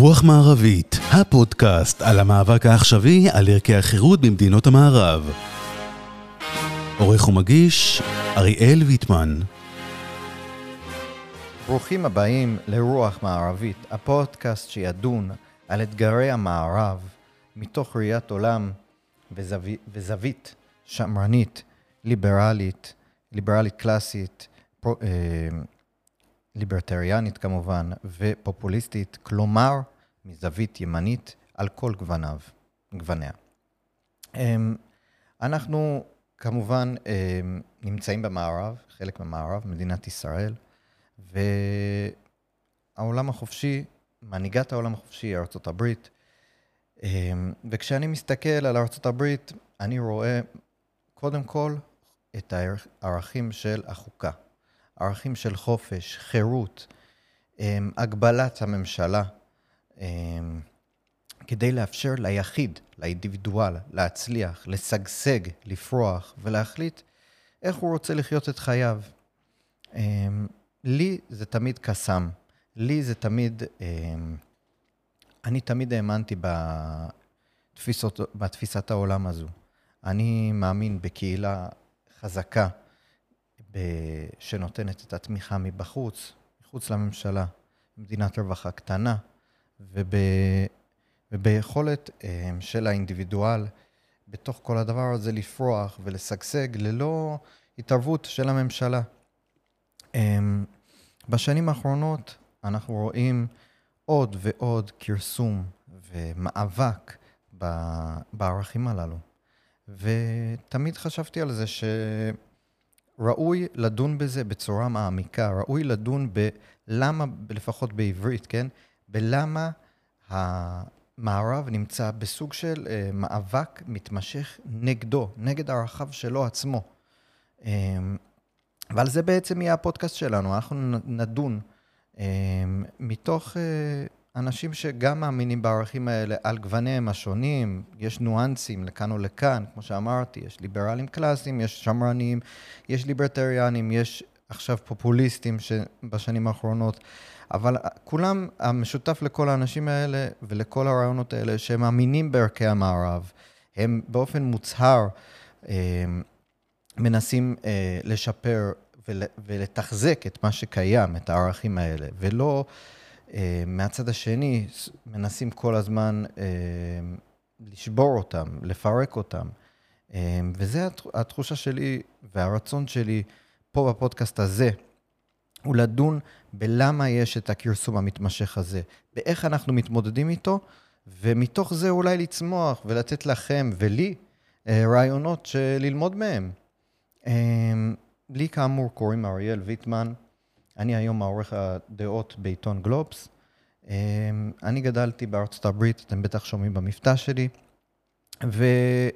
רוח מערבית, הפודקאסט על המאבק העכשווי על ערכי החירות במדינות המערב. עורך ומגיש, אריאל ויטמן. ברוכים הבאים לרוח מערבית, הפודקאסט שידון על אתגרי המערב מתוך ראיית עולם וזוו... וזווית שמרנית, ליברלית, ליברלית קלאסית, פרו... ליברטריאנית כמובן, ופופוליסטית, כלומר, מזווית ימנית על כל גווניו, גווניה. אמ, אנחנו כמובן אמ, נמצאים במערב, חלק מהמערב, מדינת ישראל, והעולם החופשי, מנהיגת העולם החופשי היא ארצות אמ, וכשאני מסתכל על הברית, אני רואה קודם כל את הערכים של החוקה. ערכים של חופש, חירות, אמ, הגבלת הממשלה, אמ, כדי לאפשר ליחיד, לאינדיבידואל, להצליח, לשגשג, לפרוח ולהחליט איך הוא רוצה לחיות את חייו. אמ, לי זה תמיד קסם. לי זה תמיד, אני תמיד האמנתי בתפיסות, בתפיסת העולם הזו. אני מאמין בקהילה חזקה, שנותנת את התמיכה מבחוץ, מחוץ לממשלה, מדינת רווחה קטנה, וב, וביכולת אה, של האינדיבידואל בתוך כל הדבר הזה לפרוח ולשגשג ללא התערבות של הממשלה. אה, בשנים האחרונות אנחנו רואים עוד ועוד כרסום ומאבק בערכים הללו. ותמיד חשבתי על זה ש... ראוי לדון בזה בצורה מעמיקה, ראוי לדון בלמה, לפחות בעברית, כן? בלמה המערב נמצא בסוג של uh, מאבק מתמשך נגדו, נגד ערכיו שלו עצמו. Um, ועל זה בעצם יהיה הפודקאסט שלנו, אנחנו נדון um, מתוך uh, אנשים שגם מאמינים בערכים האלה על גווניהם השונים, יש ניואנסים לכאן או לכאן, כמו שאמרתי, יש ליברלים קלאסיים, יש שמרנים, יש ליברטריאנים, יש עכשיו פופוליסטים בשנים האחרונות, אבל כולם, המשותף לכל האנשים האלה ולכל הרעיונות האלה, שהם מאמינים בערכי המערב, הם באופן מוצהר אה, מנסים אה, לשפר ולתחזק את מה שקיים, את הערכים האלה, ולא... אה, מהצד השני, מנסים כל הזמן אה, לשבור אותם, לפרק אותם. אה, וזו התחושה שלי והרצון שלי פה בפודקאסט הזה, הוא לדון בלמה יש את הכרסום המתמשך הזה, באיך אנחנו מתמודדים איתו, ומתוך זה אולי לצמוח ולתת לכם ולי רעיונות ללמוד מהם. לי כאמור קוראים אריאל ויטמן. אני היום העורך הדעות בעיתון גלובס. אמ, אני גדלתי בארצות הברית, אתם בטח שומעים במבטא שלי, ואני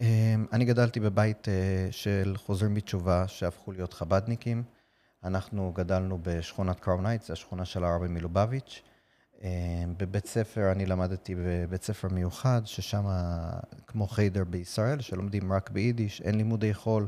אמ, גדלתי בבית אה, של חוזרים בתשובה שהפכו להיות חבדניקים. אנחנו גדלנו בשכונת קראון הייטס, השכונה של הרבי מלובביץ'. אמ, בבית ספר, אני למדתי בבית ספר מיוחד, ששם כמו חיידר בישראל, שלומדים רק ביידיש, אין לימודי חול.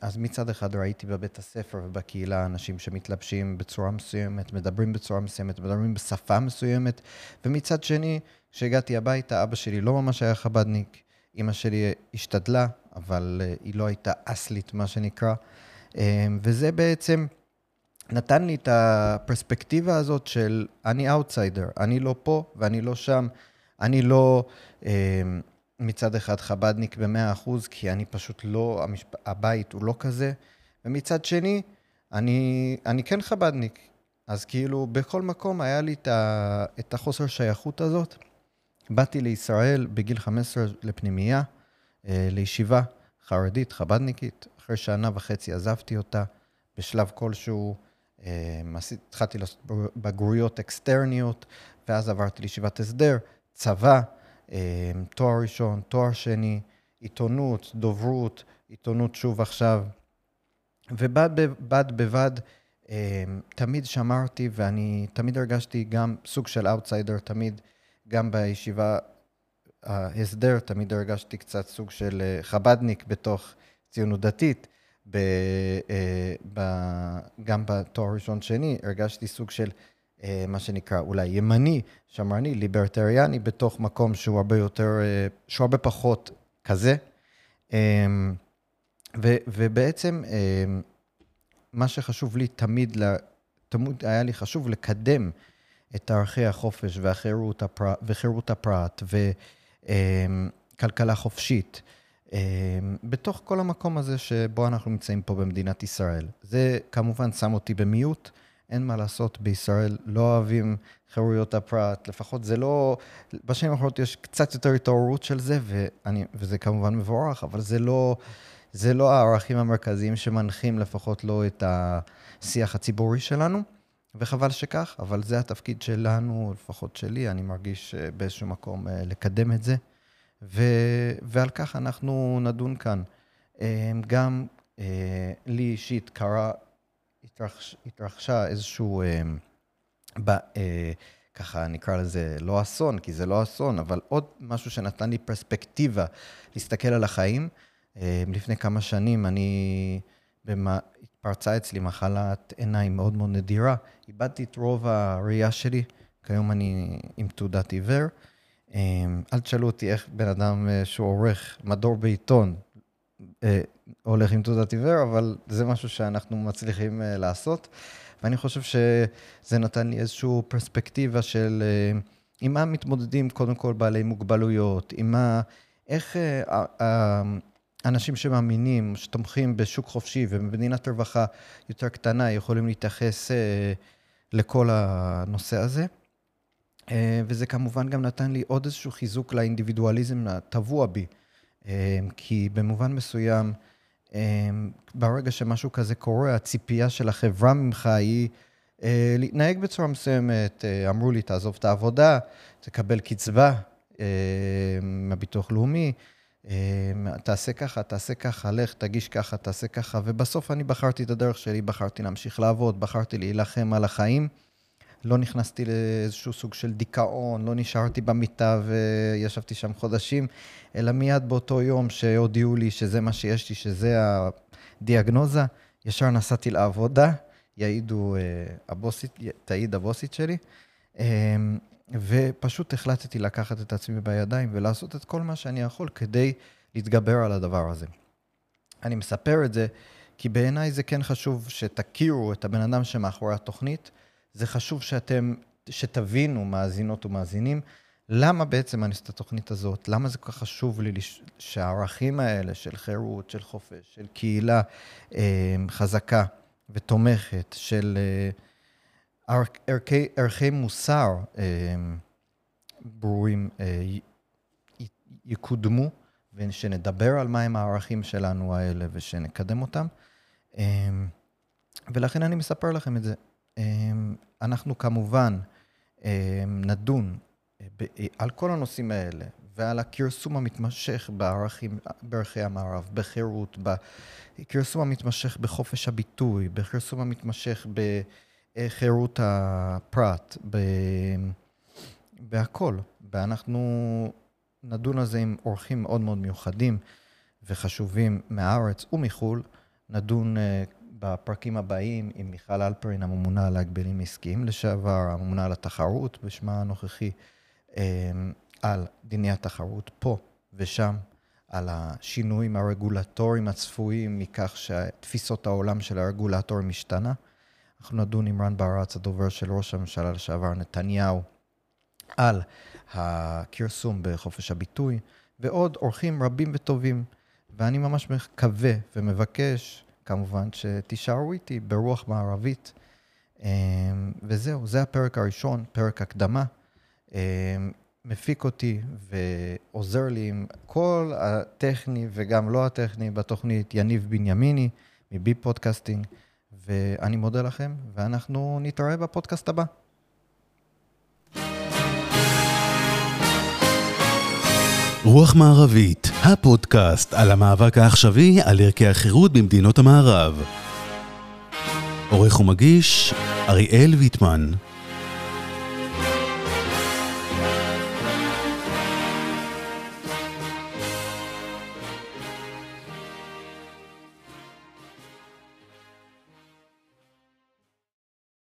אז מצד אחד ראיתי בבית הספר ובקהילה אנשים שמתלבשים בצורה מסוימת, מדברים בצורה מסוימת, מדברים בשפה מסוימת, ומצד שני, כשהגעתי הביתה, אבא שלי לא ממש היה חבדניק, אימא שלי השתדלה, אבל אה, היא לא הייתה אסלית, מה שנקרא, אה, וזה בעצם נתן לי את הפרספקטיבה הזאת של אני אאוטסיידר, אני לא פה ואני לא שם, אני לא... מצד אחד חבדניק ב-100%, כי אני פשוט לא, המשפ... הבית הוא לא כזה, ומצד שני, אני, אני כן חבדניק. אז כאילו, בכל מקום היה לי את, ה... את החוסר שייכות הזאת. באתי לישראל בגיל 15 לפנימייה, אה, לישיבה חרדית, חבדניקית. אחרי שנה וחצי עזבתי אותה בשלב כלשהו. אה, התחלתי לעשות בגרויות אקסטרניות, ואז עברתי לישיבת הסדר, צבא. אמ, תואר ראשון, תואר שני, עיתונות, דוברות, עיתונות שוב עכשיו. ובד בבד בבד, אמ, תמיד שמרתי ואני תמיד הרגשתי גם סוג של אאוטסיידר, תמיד, גם בישיבה ההסדר, תמיד הרגשתי קצת סוג של אה, חבדניק בתוך ציונות דתית. ב, אה, ב, גם בתואר ראשון שני הרגשתי סוג של מה שנקרא אולי ימני, שמרני, ליברטריאני, בתוך מקום שהוא הרבה יותר, אה, שהוא הרבה פחות כזה. אמ, ו, ובעצם מה שחשוב לי תמיד, תמיד היה לי חשוב לקדם את ערכי החופש והחירות הפרט, וחירות הפרט וכלכלה חופשית. בתוך כל המקום הזה שבו אנחנו נמצאים פה במדינת ישראל. זה כמובן שם אותי במיעוט, אין מה לעשות, בישראל לא אוהבים חירויות הפרט, לפחות זה לא... בשנים האחרונות יש קצת יותר התעוררות של זה, ואני, וזה כמובן מבורך, אבל זה לא, זה לא הערכים המרכזיים שמנחים לפחות לא את השיח הציבורי שלנו, וחבל שכך, אבל זה התפקיד שלנו, לפחות שלי, אני מרגיש אה, באיזשהו מקום אה, לקדם את זה, ו, ועל כך אנחנו נדון כאן. אה, גם לי אישית קרה התרחש, התרחשה איזשהו, אה, ב, אה, ככה נקרא לזה, לא אסון, כי זה לא אסון, אבל עוד משהו שנתן לי פרספקטיבה להסתכל על החיים. אה, לפני כמה שנים אני, במה, התפרצה אצלי מחלת עיניים מאוד מאוד נדירה. איבדתי את רוב הראייה שלי, כיום אני עם תעודת עיוור. אה, אל תשאלו אותי איך בן אדם אה, שהוא עורך מדור בעיתון, הולך עם תעודת עיוור, אבל זה משהו שאנחנו מצליחים uh, לעשות. ואני חושב שזה נתן לי איזושהי פרספקטיבה של uh, עם מה מתמודדים קודם כל בעלי מוגבלויות, עם מה, איך uh, uh, אנשים שמאמינים, שתומכים בשוק חופשי ובמדינת רווחה יותר קטנה, יכולים להתייחס לכל הנושא הזה. וזה כמובן גם נתן לי עוד איזשהו חיזוק לאינדיבידואליזם הטבוע בי. כי במובן מסוים, אמ, ברגע שמשהו כזה קורה, הציפייה של החברה ממך היא אה, להתנהג בצורה מסוימת. אה, אמרו לי, תעזוב את העבודה, תקבל קצבה אה, מהביטוח לאומי, תעשה ככה, תעשה ככה, לך, תגיש ככה, תעשה ככה, ובסוף אני בחרתי את הדרך שלי, בחרתי להמשיך לעבוד, בחרתי להילחם על החיים. לא נכנסתי לאיזשהו סוג של דיכאון, לא נשארתי במיטה וישבתי שם חודשים, אלא מיד באותו יום שהודיעו לי שזה מה שיש לי, שזה הדיאגנוזה, ישר נסעתי לעבודה, יעידו אה, הבוסית, תעיד הבוסית שלי, אמ, ופשוט החלטתי לקחת את עצמי בידיים ולעשות את כל מה שאני יכול כדי להתגבר על הדבר הזה. אני מספר את זה כי בעיניי זה כן חשוב שתכירו את הבן אדם שמאחורי התוכנית, זה חשוב שאתם, שתבינו, מאזינות ומאזינים, למה בעצם אני עושה את התוכנית הזאת? למה זה כל כך חשוב לי שהערכים האלה של חירות, של חופש, של קהילה אה, חזקה ותומכת, של אה, ערכי, ערכי מוסר אה, ברורים אה, יקודמו, ושנדבר על מהם הערכים שלנו האלה ושנקדם אותם. אה, ולכן אני מספר לכם את זה. אמ, אנחנו כמובן אמ, נדון אה, על כל הנושאים האלה ועל הכרסום המתמשך בערכים, בערכי המערב, בחירות, בכרסום המתמשך בחופש הביטוי, בכרסום המתמשך בחירות הפרט, ב... בהכל. ואנחנו נדון על זה עם אורחים מאוד מאוד מיוחדים וחשובים מהארץ ומחו"ל. נדון אה, בפרקים הבאים עם מיכל אלפרין, הממונה על ההגבלים עסקיים לשעבר, הממונה על התחרות בשמה הנוכחי, אמ, על דיני התחרות פה ושם, על השינויים הרגולטוריים הצפויים מכך שתפיסות העולם של הרגולטורים משתנה. אנחנו נדון עם רן ברץ, הדובר של ראש הממשלה לשעבר נתניהו, על הכרסום בחופש הביטוי, ועוד אורחים רבים וטובים. ואני ממש מקווה ומבקש כמובן שתישארו איתי ברוח מערבית. אמ, וזהו, זה הפרק הראשון, פרק הקדמה. אמ, מפיק אותי ועוזר לי עם כל הטכני וגם לא הטכני בתוכנית, יניב בנימיני מ-B פודקאסטינג, ואני מודה לכם, ואנחנו נתראה בפודקאסט הבא. רוח מערבית, הפודקאסט על המאבק העכשווי על ערכי החירות במדינות המערב. עורך ומגיש, אריאל ויטמן